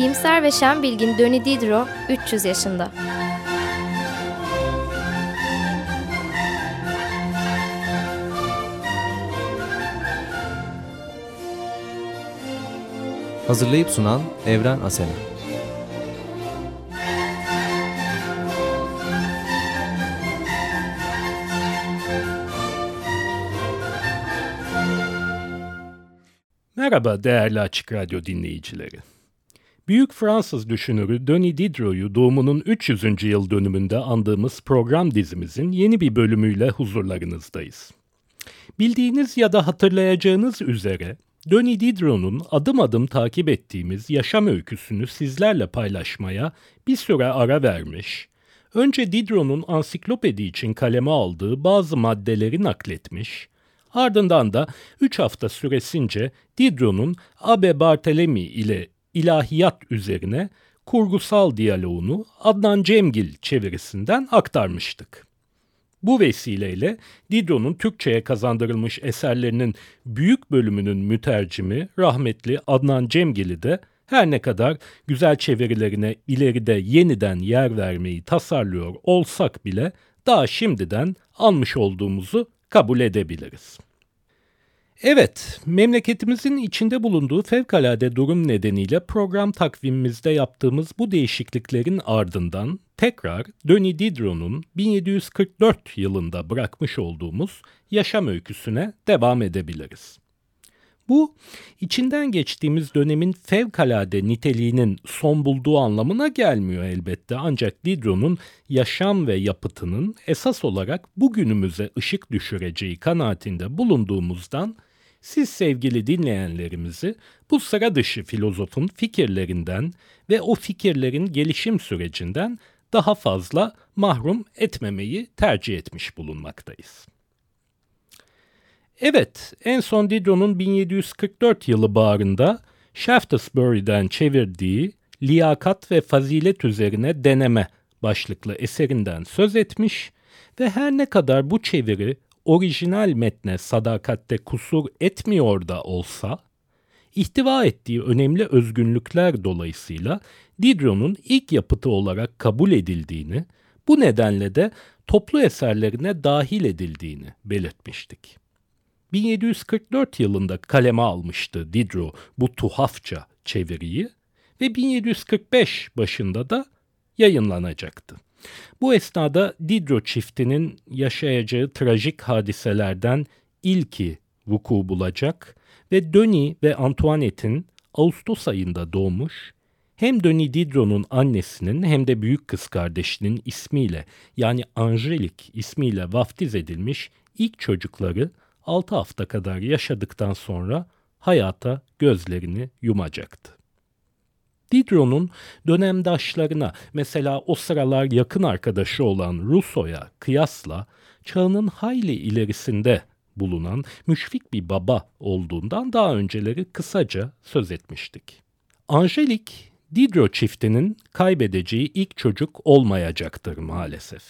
İyimser ve şen bilgin Döni Diderot 300 yaşında. Hazırlayıp sunan Evren Asena. Merhaba değerli Açık Radyo dinleyicileri. Büyük Fransız düşünürü Denis Diderot'u doğumunun 300. yıl dönümünde andığımız program dizimizin yeni bir bölümüyle huzurlarınızdayız. Bildiğiniz ya da hatırlayacağınız üzere Denis Diderot'un adım adım takip ettiğimiz yaşam öyküsünü sizlerle paylaşmaya bir süre ara vermiş, önce Diderot'un ansiklopedi için kaleme aldığı bazı maddeleri nakletmiş, ardından da 3 hafta süresince Diderot'un Abe Barthelemy ile ilahiyat üzerine kurgusal diyaloğunu Adnan Cemgil çevirisinden aktarmıştık. Bu vesileyle Diderot'un Türkçe'ye kazandırılmış eserlerinin büyük bölümünün mütercimi rahmetli Adnan Cemgil'i de her ne kadar güzel çevirilerine ileride yeniden yer vermeyi tasarlıyor olsak bile daha şimdiden almış olduğumuzu kabul edebiliriz. Evet, memleketimizin içinde bulunduğu fevkalade durum nedeniyle program takvimimizde yaptığımız bu değişikliklerin ardından tekrar Denis Diderot'un 1744 yılında bırakmış olduğumuz yaşam öyküsüne devam edebiliriz. Bu, içinden geçtiğimiz dönemin fevkalade niteliğinin son bulduğu anlamına gelmiyor elbette. Ancak Diderot'un yaşam ve yapıtının esas olarak bugünümüze ışık düşüreceği kanaatinde bulunduğumuzdan siz sevgili dinleyenlerimizi bu sıra dışı filozofun fikirlerinden ve o fikirlerin gelişim sürecinden daha fazla mahrum etmemeyi tercih etmiş bulunmaktayız. Evet, en son Diderot'un 1744 yılı bağrında Shaftesbury'den çevirdiği Liyakat ve Fazilet üzerine deneme başlıklı eserinden söz etmiş ve her ne kadar bu çeviri orijinal metne sadakatte kusur etmiyor da olsa, ihtiva ettiği önemli özgünlükler dolayısıyla Diderot'un ilk yapıtı olarak kabul edildiğini, bu nedenle de toplu eserlerine dahil edildiğini belirtmiştik. 1744 yılında kaleme almıştı Diderot bu tuhafça çeviriyi ve 1745 başında da yayınlanacaktı. Bu esnada Diderot çiftinin yaşayacağı trajik hadiselerden ilki vuku bulacak ve Denis ve Antoinette'in Ağustos ayında doğmuş, hem Denis Diderot'un annesinin hem de büyük kız kardeşinin ismiyle yani Angelique ismiyle vaftiz edilmiş ilk çocukları 6 hafta kadar yaşadıktan sonra hayata gözlerini yumacaktı. Diderot'un dönemdaşlarına mesela o sıralar yakın arkadaşı olan Rousseau'ya kıyasla çağının hayli ilerisinde bulunan müşfik bir baba olduğundan daha önceleri kısaca söz etmiştik. Angelique, Diderot çiftinin kaybedeceği ilk çocuk olmayacaktır maalesef.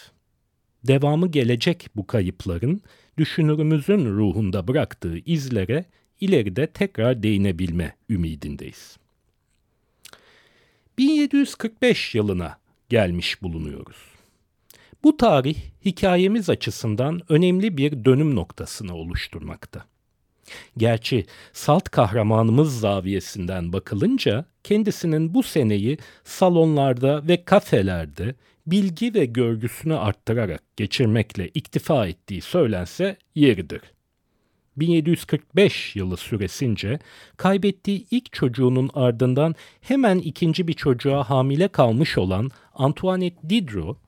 Devamı gelecek bu kayıpların düşünürümüzün ruhunda bıraktığı izlere ileride tekrar değinebilme ümidindeyiz. 1745 yılına gelmiş bulunuyoruz. Bu tarih hikayemiz açısından önemli bir dönüm noktasını oluşturmakta. Gerçi salt kahramanımız zaviyesinden bakılınca kendisinin bu seneyi salonlarda ve kafelerde bilgi ve görgüsünü arttırarak geçirmekle iktifa ettiği söylense yeridir. 1745 yılı süresince kaybettiği ilk çocuğunun ardından hemen ikinci bir çocuğa hamile kalmış olan Antoinette Diderot,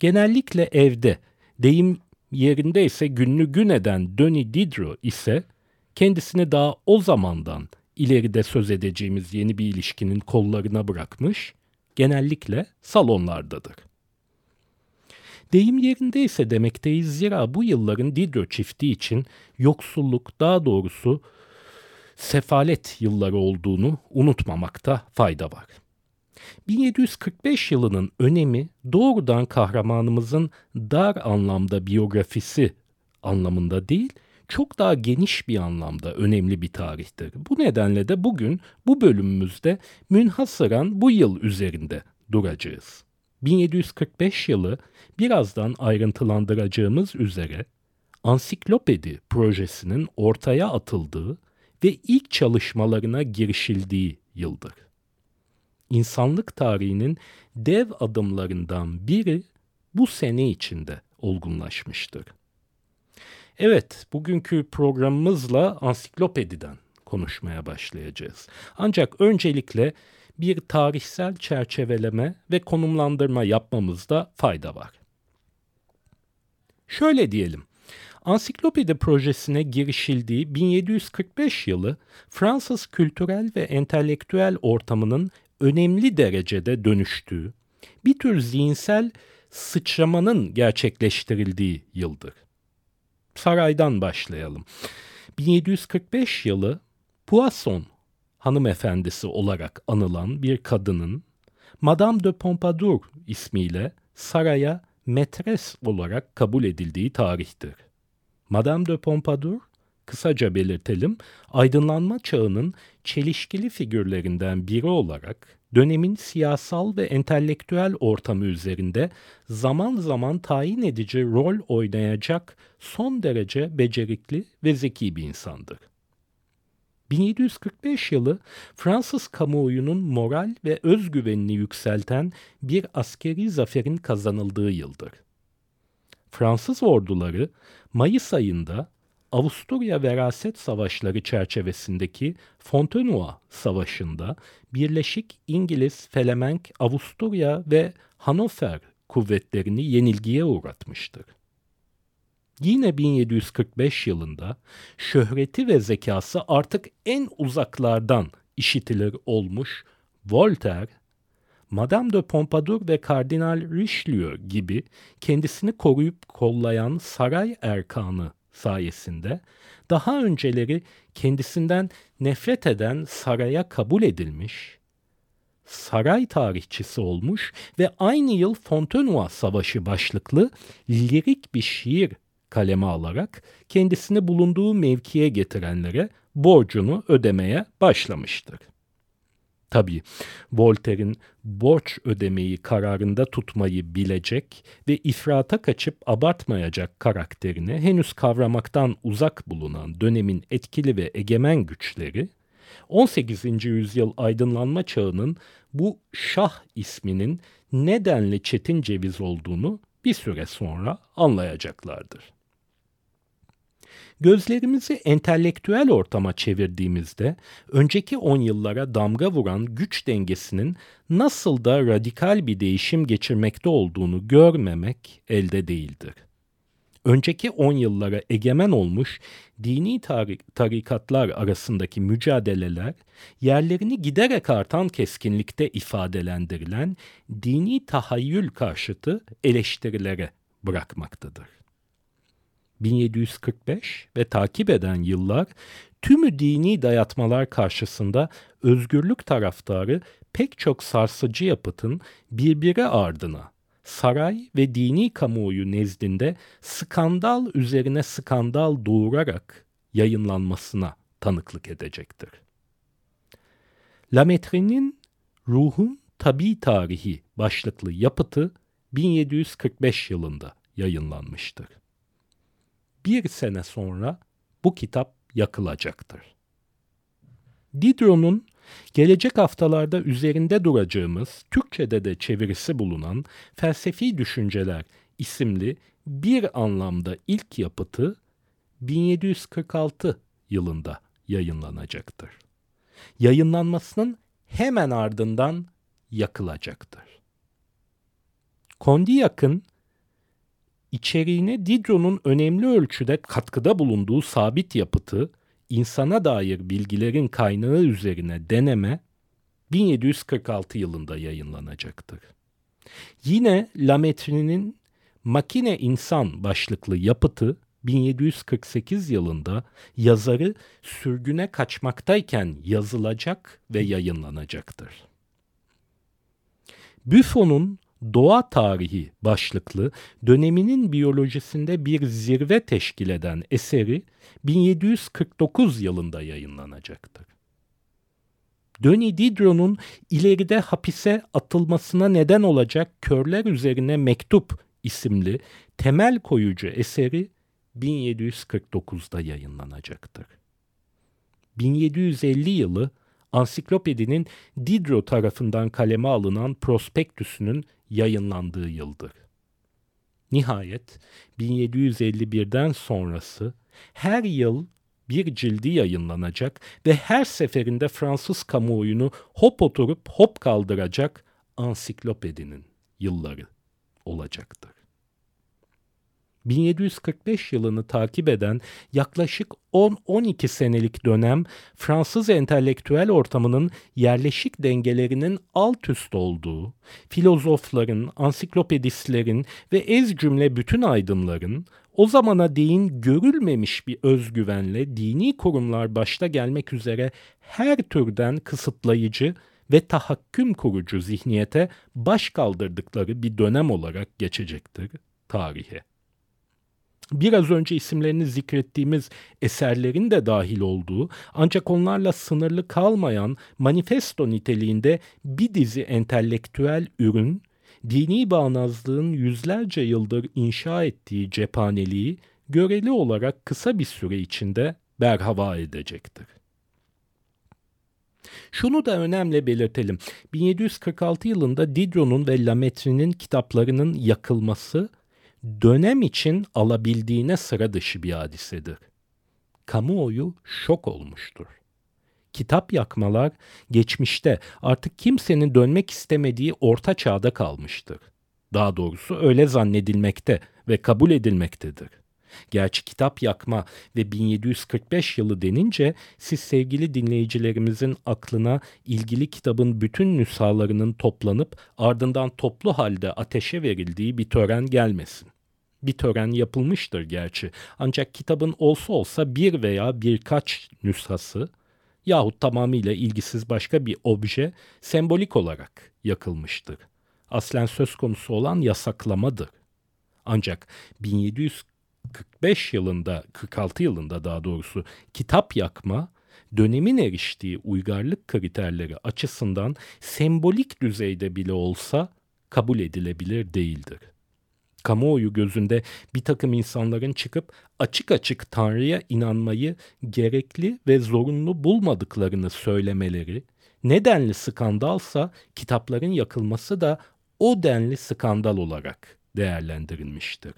genellikle evde, deyim yerinde ise günlü gün eden Denis Diderot ise kendisini daha o zamandan ileride söz edeceğimiz yeni bir ilişkinin kollarına bırakmış, genellikle salonlardadır. Deyim yerindeyse demekteyiz zira bu yılların Diderot çifti için yoksulluk daha doğrusu sefalet yılları olduğunu unutmamakta fayda var. 1745 yılının önemi doğrudan kahramanımızın dar anlamda biyografisi anlamında değil, çok daha geniş bir anlamda önemli bir tarihtir. Bu nedenle de bugün bu bölümümüzde münhasıran bu yıl üzerinde duracağız. 1745 yılı birazdan ayrıntılandıracağımız üzere ansiklopedi projesinin ortaya atıldığı ve ilk çalışmalarına girişildiği yıldır. İnsanlık tarihinin dev adımlarından biri bu sene içinde olgunlaşmıştır. Evet, bugünkü programımızla ansiklopediden konuşmaya başlayacağız. Ancak öncelikle bir tarihsel çerçeveleme ve konumlandırma yapmamızda fayda var. Şöyle diyelim, Ansiklopedi projesine girişildiği 1745 yılı Fransız kültürel ve entelektüel ortamının önemli derecede dönüştüğü, bir tür zihinsel sıçramanın gerçekleştirildiği yıldır. Saraydan başlayalım. 1745 yılı Poisson hanımefendisi olarak anılan bir kadının Madame de Pompadour ismiyle saraya metres olarak kabul edildiği tarihtir. Madame de Pompadour, kısaca belirtelim, aydınlanma çağının çelişkili figürlerinden biri olarak dönemin siyasal ve entelektüel ortamı üzerinde zaman zaman tayin edici rol oynayacak son derece becerikli ve zeki bir insandır. 1745 yılı Fransız kamuoyunun moral ve özgüvenini yükselten bir askeri zaferin kazanıldığı yıldır. Fransız orduları Mayıs ayında Avusturya Veraset Savaşları çerçevesindeki Fontenoy Savaşı'nda Birleşik İngiliz, Felemenk, Avusturya ve Hanover kuvvetlerini yenilgiye uğratmıştır. Yine 1745 yılında şöhreti ve zekası artık en uzaklardan işitilir olmuş Voltaire, Madame de Pompadour ve Kardinal Richelieu gibi kendisini koruyup kollayan saray erkanı sayesinde daha önceleri kendisinden nefret eden saraya kabul edilmiş, saray tarihçisi olmuş ve aynı yıl Fontenoy Savaşı başlıklı lirik bir şiir kaleme alarak kendisini bulunduğu mevkiye getirenlere borcunu ödemeye başlamıştır. Tabii Voltaire'in borç ödemeyi kararında tutmayı bilecek ve ifrata kaçıp abartmayacak karakterini henüz kavramaktan uzak bulunan dönemin etkili ve egemen güçleri 18. yüzyıl aydınlanma çağının bu şah isminin nedenli çetin ceviz olduğunu bir süre sonra anlayacaklardır. Gözlerimizi entelektüel ortama çevirdiğimizde önceki on yıllara damga vuran güç dengesinin nasıl da radikal bir değişim geçirmekte olduğunu görmemek elde değildir. Önceki on yıllara egemen olmuş dini tarikatlar arasındaki mücadeleler yerlerini giderek artan keskinlikte ifadelendirilen dini tahayyül karşıtı eleştirilere bırakmaktadır. 1745 ve takip eden yıllar tümü dini dayatmalar karşısında özgürlük taraftarı pek çok sarsıcı yapıtın birbiri ardına saray ve dini kamuoyu nezdinde skandal üzerine skandal doğurarak yayınlanmasına tanıklık edecektir. Lametre'nin Ruhun Tabi Tarihi başlıklı yapıtı 1745 yılında yayınlanmıştır bir sene sonra bu kitap yakılacaktır. Diderot'un gelecek haftalarda üzerinde duracağımız Türkçe'de de çevirisi bulunan Felsefi Düşünceler isimli bir anlamda ilk yapıtı 1746 yılında yayınlanacaktır. Yayınlanmasının hemen ardından yakılacaktır. Kondiyak'ın içeriğine Diderot'un önemli ölçüde katkıda bulunduğu sabit yapıtı, insana dair bilgilerin kaynağı üzerine deneme 1746 yılında yayınlanacaktır. Yine Lametrin'in Makine İnsan başlıklı yapıtı 1748 yılında yazarı sürgüne kaçmaktayken yazılacak ve yayınlanacaktır. Buffon'un Doğa Tarihi başlıklı döneminin biyolojisinde bir zirve teşkil eden eseri 1749 yılında yayınlanacaktır. Denis Diderot'un ileride hapise atılmasına neden olacak Körler Üzerine Mektup isimli temel koyucu eseri 1749'da yayınlanacaktır. 1750 yılı ansiklopedinin Diderot tarafından kaleme alınan prospektüsünün yayınlandığı yıldır. Nihayet 1751'den sonrası her yıl bir cildi yayınlanacak ve her seferinde Fransız kamuoyunu hop oturup hop kaldıracak ansiklopedinin yılları olacaktır. 1745 yılını takip eden yaklaşık 10-12 senelik dönem Fransız entelektüel ortamının yerleşik dengelerinin alt üst olduğu, filozofların, ansiklopedistlerin ve ez cümle bütün aydınların o zamana değin görülmemiş bir özgüvenle dini kurumlar başta gelmek üzere her türden kısıtlayıcı ve tahakküm kurucu zihniyete baş kaldırdıkları bir dönem olarak geçecektir tarihe biraz önce isimlerini zikrettiğimiz eserlerin de dahil olduğu ancak onlarla sınırlı kalmayan manifesto niteliğinde bir dizi entelektüel ürün, dini bağnazlığın yüzlerce yıldır inşa ettiği cephaneliği göreli olarak kısa bir süre içinde berhava edecektir. Şunu da önemli belirtelim. 1746 yılında Diderot'un ve Lamettrie'nin kitaplarının yakılması dönem için alabildiğine sıra dışı bir hadisedir. Kamuoyu şok olmuştur. Kitap yakmalar geçmişte artık kimsenin dönmek istemediği orta çağda kalmıştır. Daha doğrusu öyle zannedilmekte ve kabul edilmektedir. Gerçi kitap yakma ve 1745 yılı denince siz sevgili dinleyicilerimizin aklına ilgili kitabın bütün nüshalarının toplanıp ardından toplu halde ateşe verildiği bir tören gelmesin. Bir tören yapılmıştır gerçi ancak kitabın olsa olsa bir veya birkaç nüshası yahut tamamıyla ilgisiz başka bir obje sembolik olarak yakılmıştır. Aslen söz konusu olan yasaklamadır. Ancak 1700 45 yılında, 46 yılında daha doğrusu kitap yakma dönemin eriştiği uygarlık kriterleri açısından sembolik düzeyde bile olsa kabul edilebilir değildir. Kamuoyu gözünde bir takım insanların çıkıp açık açık Tanrı'ya inanmayı gerekli ve zorunlu bulmadıklarını söylemeleri, nedenli skandalsa kitapların yakılması da o denli skandal olarak değerlendirilmiştir.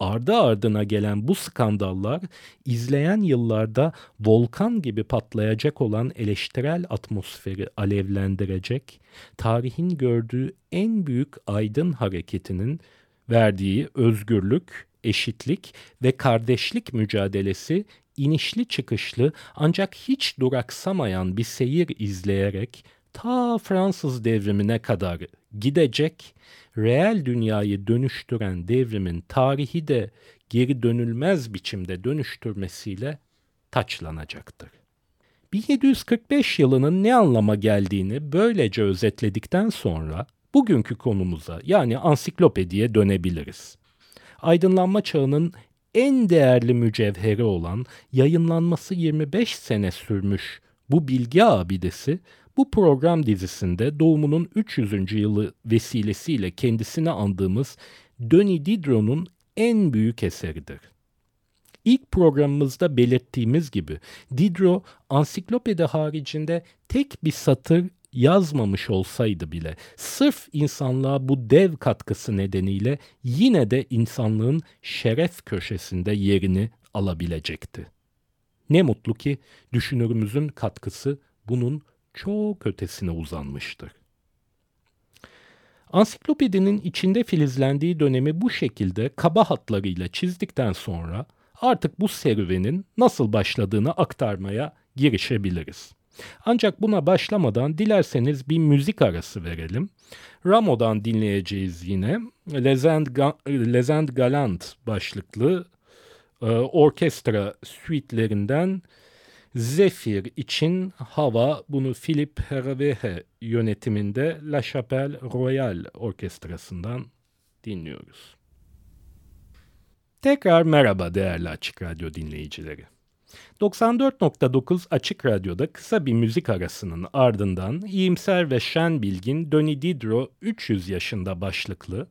Ardı ardına gelen bu skandallar izleyen yıllarda volkan gibi patlayacak olan eleştirel atmosferi alevlendirecek, tarihin gördüğü en büyük aydın hareketinin verdiği özgürlük, eşitlik ve kardeşlik mücadelesi inişli çıkışlı ancak hiç duraksamayan bir seyir izleyerek ta Fransız devrimine kadar gidecek, reel dünyayı dönüştüren devrimin tarihi de geri dönülmez biçimde dönüştürmesiyle taçlanacaktır. 1745 yılının ne anlama geldiğini böylece özetledikten sonra bugünkü konumuza yani ansiklopediye dönebiliriz. Aydınlanma çağının en değerli mücevheri olan yayınlanması 25 sene sürmüş bu bilgi abidesi bu program dizisinde doğumunun 300. yılı vesilesiyle kendisini andığımız Denis Diderot'un en büyük eseridir. İlk programımızda belirttiğimiz gibi Diderot ansiklopedi haricinde tek bir satır yazmamış olsaydı bile sırf insanlığa bu dev katkısı nedeniyle yine de insanlığın şeref köşesinde yerini alabilecekti. Ne mutlu ki düşünürümüzün katkısı bunun çok ötesine uzanmıştır. Ansiklopedinin içinde filizlendiği dönemi bu şekilde kaba hatlarıyla çizdikten sonra artık bu serüvenin nasıl başladığını aktarmaya girişebiliriz. Ancak buna başlamadan dilerseniz bir müzik arası verelim. Ramo'dan dinleyeceğiz yine. Lezend, Ga- Galant başlıklı e, orkestra suitelerinden Zephyr için hava bunu Philip Hervé yönetiminde La Chapelle Royale Orkestrası'ndan dinliyoruz. Tekrar merhaba değerli Açık Radyo dinleyicileri. 94.9 Açık Radyo'da kısa bir müzik arasının ardından iyimser ve şen bilgin Denis Diderot 300 yaşında başlıklı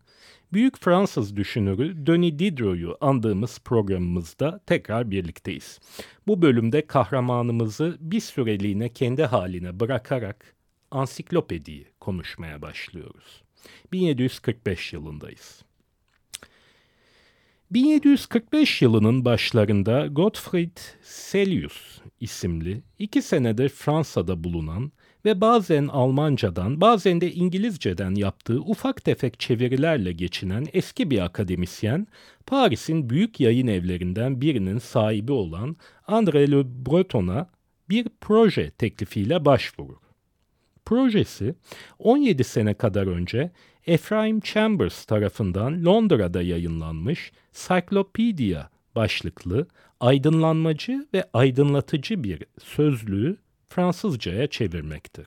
büyük Fransız düşünürü Denis Diderot'u andığımız programımızda tekrar birlikteyiz. Bu bölümde kahramanımızı bir süreliğine kendi haline bırakarak ansiklopediyi konuşmaya başlıyoruz. 1745 yılındayız. 1745 yılının başlarında Gottfried Celius isimli iki senedir Fransa'da bulunan ve bazen Almancadan bazen de İngilizceden yaptığı ufak tefek çevirilerle geçinen eski bir akademisyen, Paris'in büyük yayın evlerinden birinin sahibi olan André Le Breton'a bir proje teklifiyle başvurur. Projesi 17 sene kadar önce Ephraim Chambers tarafından Londra'da yayınlanmış Cyclopedia başlıklı aydınlanmacı ve aydınlatıcı bir sözlüğü Fransızcaya çevirmektir.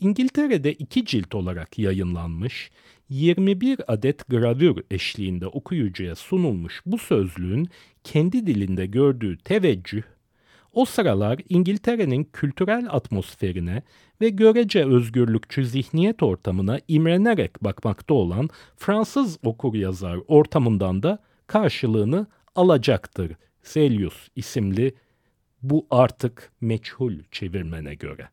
İngiltere'de iki cilt olarak yayınlanmış 21 adet gravür eşliğinde okuyucuya sunulmuş bu sözlüğün kendi dilinde gördüğü teveccüh, o sıralar İngiltere'nin kültürel atmosferine ve görece özgürlükçü zihniyet ortamına imrenerek bakmakta olan Fransız okur-yazar ortamından da karşılığını alacaktır. Celius isimli bu artık meçhul çevirmene göre.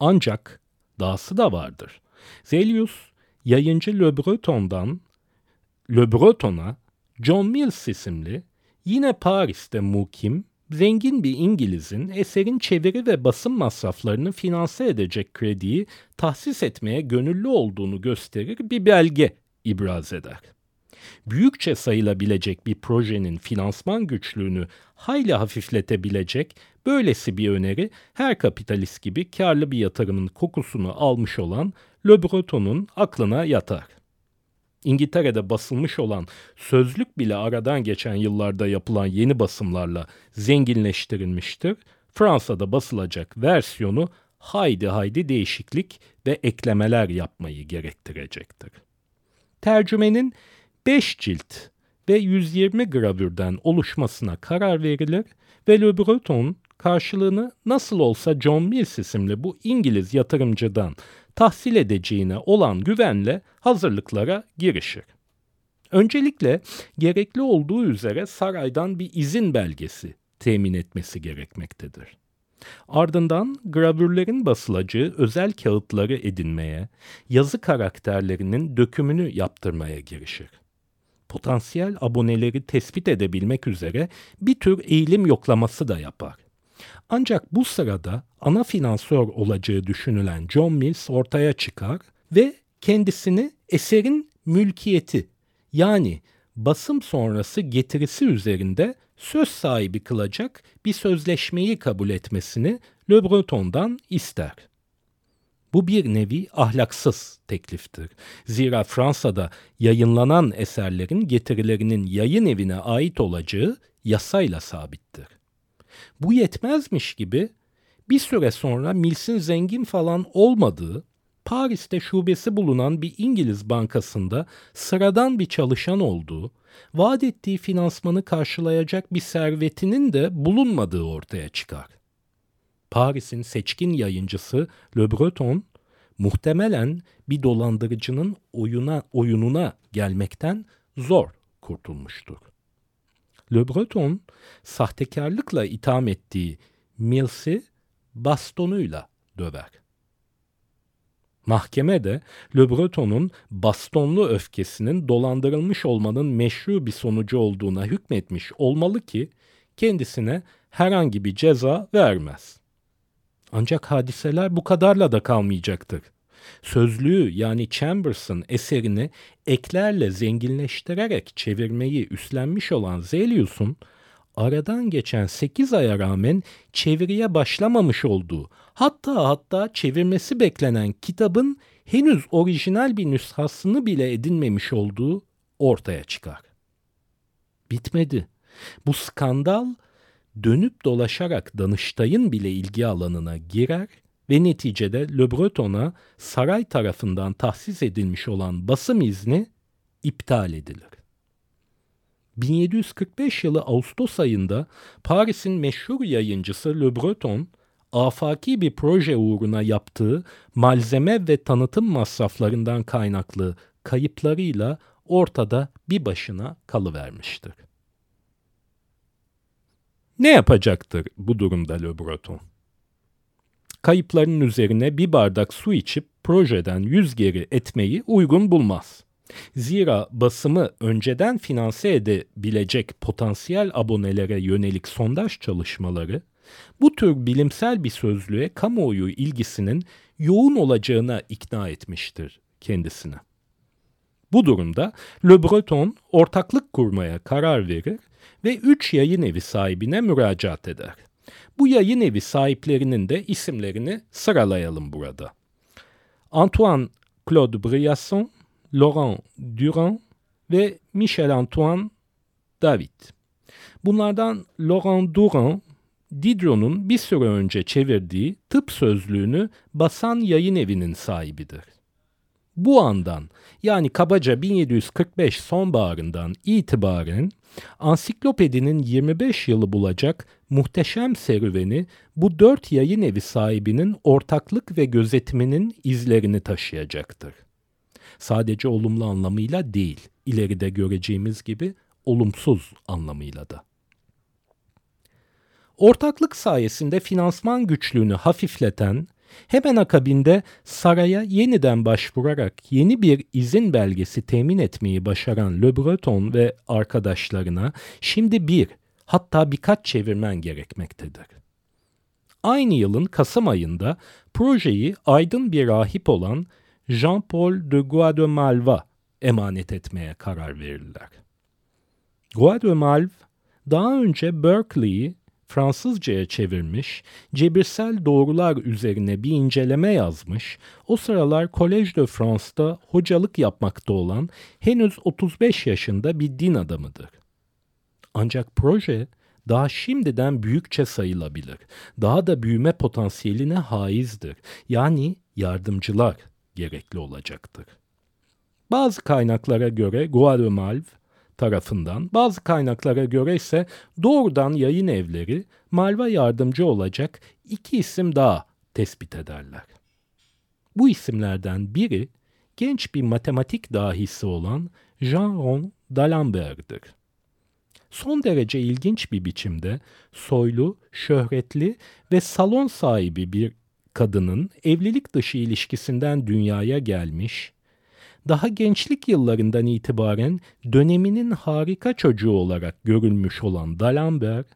Ancak dahası da vardır. Zelius yayıncı Le Breton'dan Le Breton'a John Mills isimli yine Paris'te mukim zengin bir İngiliz'in eserin çeviri ve basın masraflarını finanse edecek krediyi tahsis etmeye gönüllü olduğunu gösterir bir belge ibraz eder büyükçe sayılabilecek bir projenin finansman güçlüğünü hayli hafifletebilecek böylesi bir öneri her kapitalist gibi karlı bir yatırımın kokusunu almış olan Le Breton'un aklına yatar. İngiltere'de basılmış olan sözlük bile aradan geçen yıllarda yapılan yeni basımlarla zenginleştirilmiştir. Fransa'da basılacak versiyonu haydi haydi değişiklik ve eklemeler yapmayı gerektirecektir. Tercümenin 5 cilt ve 120 gravürden oluşmasına karar verilir ve Le Breton karşılığını nasıl olsa John Mills isimli bu İngiliz yatırımcıdan tahsil edeceğine olan güvenle hazırlıklara girişir. Öncelikle gerekli olduğu üzere saraydan bir izin belgesi temin etmesi gerekmektedir. Ardından gravürlerin basılacağı özel kağıtları edinmeye, yazı karakterlerinin dökümünü yaptırmaya girişir potansiyel aboneleri tespit edebilmek üzere bir tür eğilim yoklaması da yapar. Ancak bu sırada ana finansör olacağı düşünülen John Mills ortaya çıkar ve kendisini eserin mülkiyeti yani basım sonrası getirisi üzerinde söz sahibi kılacak bir sözleşmeyi kabul etmesini Le Breton'dan ister. Bu bir nevi ahlaksız tekliftir. Zira Fransa'da yayınlanan eserlerin getirilerinin yayın evine ait olacağı yasayla sabittir. Bu yetmezmiş gibi bir süre sonra Mills'in zengin falan olmadığı, Paris'te şubesi bulunan bir İngiliz bankasında sıradan bir çalışan olduğu, vaat ettiği finansmanı karşılayacak bir servetinin de bulunmadığı ortaya çıkar. Paris'in seçkin yayıncısı Le Breton muhtemelen bir dolandırıcının oyuna, oyununa gelmekten zor kurtulmuştur. Le Breton sahtekarlıkla itham ettiği Mills'i bastonuyla döver. Mahkeme de Le Breton'un bastonlu öfkesinin dolandırılmış olmanın meşru bir sonucu olduğuna hükmetmiş olmalı ki kendisine herhangi bir ceza vermez. Ancak hadiseler bu kadarla da kalmayacaktır. Sözlüğü yani Chambers'ın eserini eklerle zenginleştirerek çevirmeyi üstlenmiş olan Zelius'un aradan geçen 8 aya rağmen çeviriye başlamamış olduğu, hatta hatta çevirmesi beklenen kitabın henüz orijinal bir nüshasını bile edinmemiş olduğu ortaya çıkar. Bitmedi. Bu skandal dönüp dolaşarak Danıştay'ın bile ilgi alanına girer ve neticede Le Breton'a saray tarafından tahsis edilmiş olan basım izni iptal edilir. 1745 yılı Ağustos ayında Paris'in meşhur yayıncısı Le Breton, afaki bir proje uğruna yaptığı malzeme ve tanıtım masraflarından kaynaklı kayıplarıyla ortada bir başına kalıvermiştir. Ne yapacaktır bu durumda Le Breton? Kayıpların üzerine bir bardak su içip projeden yüz geri etmeyi uygun bulmaz. Zira basımı önceden finanse edebilecek potansiyel abonelere yönelik sondaj çalışmaları bu tür bilimsel bir sözlüğe kamuoyu ilgisinin yoğun olacağına ikna etmiştir kendisini. Bu durumda Le Breton ortaklık kurmaya karar verir ve üç yayın evi sahibine müracaat eder. Bu yayın evi sahiplerinin de isimlerini sıralayalım burada. Antoine Claude Briasson, Laurent Durand ve Michel-Antoine David. Bunlardan Laurent Durand, Diderot'un bir süre önce çevirdiği tıp sözlüğünü basan yayın evinin sahibidir. Bu andan yani kabaca 1745 sonbaharından itibaren ansiklopedinin 25 yılı bulacak muhteşem serüveni bu dört yayın evi sahibinin ortaklık ve gözetiminin izlerini taşıyacaktır. Sadece olumlu anlamıyla değil, ileride göreceğimiz gibi olumsuz anlamıyla da. Ortaklık sayesinde finansman güçlüğünü hafifleten, hemen akabinde saraya yeniden başvurarak yeni bir izin belgesi temin etmeyi başaran Le Breton ve arkadaşlarına şimdi bir, hatta birkaç çevirmen gerekmektedir. Aynı yılın Kasım ayında projeyi aydın bir rahip olan Jean-Paul de Guademalva emanet etmeye karar verirler. Guademalve daha önce Berkeley'i Fransızcaya çevirmiş, cebirsel doğrular üzerine bir inceleme yazmış, o sıralar Collège de France'da hocalık yapmakta olan henüz 35 yaşında bir din adamıdır. Ancak proje daha şimdiden büyükçe sayılabilir. Daha da büyüme potansiyeline haizdir. Yani yardımcılar gerekli olacaktır. Bazı kaynaklara göre Guademalve tarafından, bazı kaynaklara göre ise doğrudan yayın evleri Malva yardımcı olacak iki isim daha tespit ederler. Bu isimlerden biri genç bir matematik dahisi olan Jean-Ron d'Alembert'dir. Son derece ilginç bir biçimde soylu, şöhretli ve salon sahibi bir kadının evlilik dışı ilişkisinden dünyaya gelmiş, daha gençlik yıllarından itibaren döneminin harika çocuğu olarak görülmüş olan D'Alembert,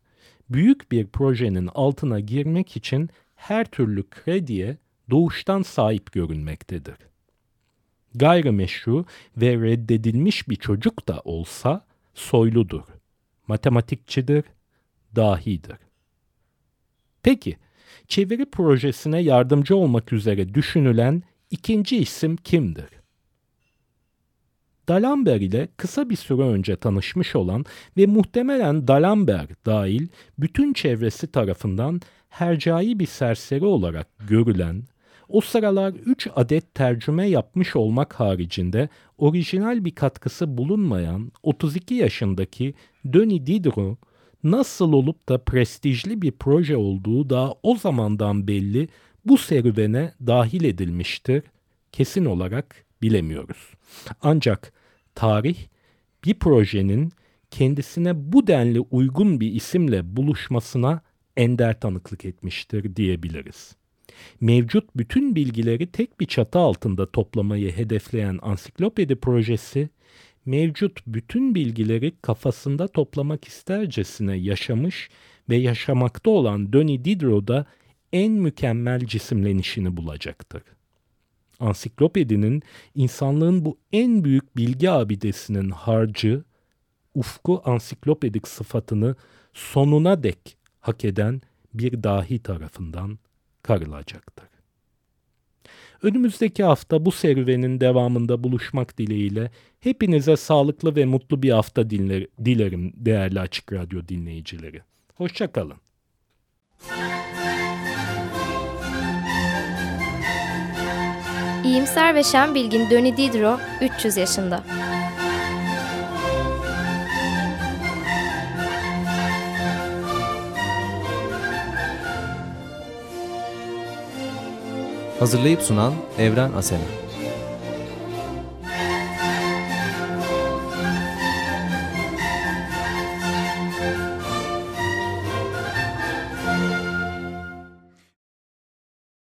büyük bir projenin altına girmek için her türlü krediye doğuştan sahip görünmektedir. Gayrimeşru ve reddedilmiş bir çocuk da olsa soyludur, matematikçidir, dahidir. Peki, çeviri projesine yardımcı olmak üzere düşünülen ikinci isim kimdir? D'Alembert ile kısa bir süre önce tanışmış olan ve muhtemelen D'Alembert dahil bütün çevresi tarafından hercai bir serseri olarak görülen, o sıralar 3 adet tercüme yapmış olmak haricinde orijinal bir katkısı bulunmayan 32 yaşındaki Denis Diderot, nasıl olup da prestijli bir proje olduğu daha o zamandan belli bu serüvene dahil edilmiştir, kesin olarak bilemiyoruz. Ancak tarih bir projenin kendisine bu denli uygun bir isimle buluşmasına ender tanıklık etmiştir diyebiliriz. Mevcut bütün bilgileri tek bir çatı altında toplamayı hedefleyen ansiklopedi projesi, mevcut bütün bilgileri kafasında toplamak istercesine yaşamış ve yaşamakta olan Denis Diderot'da en mükemmel cisimlenişini bulacaktır ansiklopedinin insanlığın bu en büyük bilgi abidesinin harcı, ufku ansiklopedik sıfatını sonuna dek hak eden bir dahi tarafından karılacaktır. Önümüzdeki hafta bu serüvenin devamında buluşmak dileğiyle hepinize sağlıklı ve mutlu bir hafta dilerim değerli Açık Radyo dinleyicileri. Hoşçakalın. İyimser ve şen bilgin Döni Diderot 300 yaşında. Hazırlayıp sunan Evren Asena.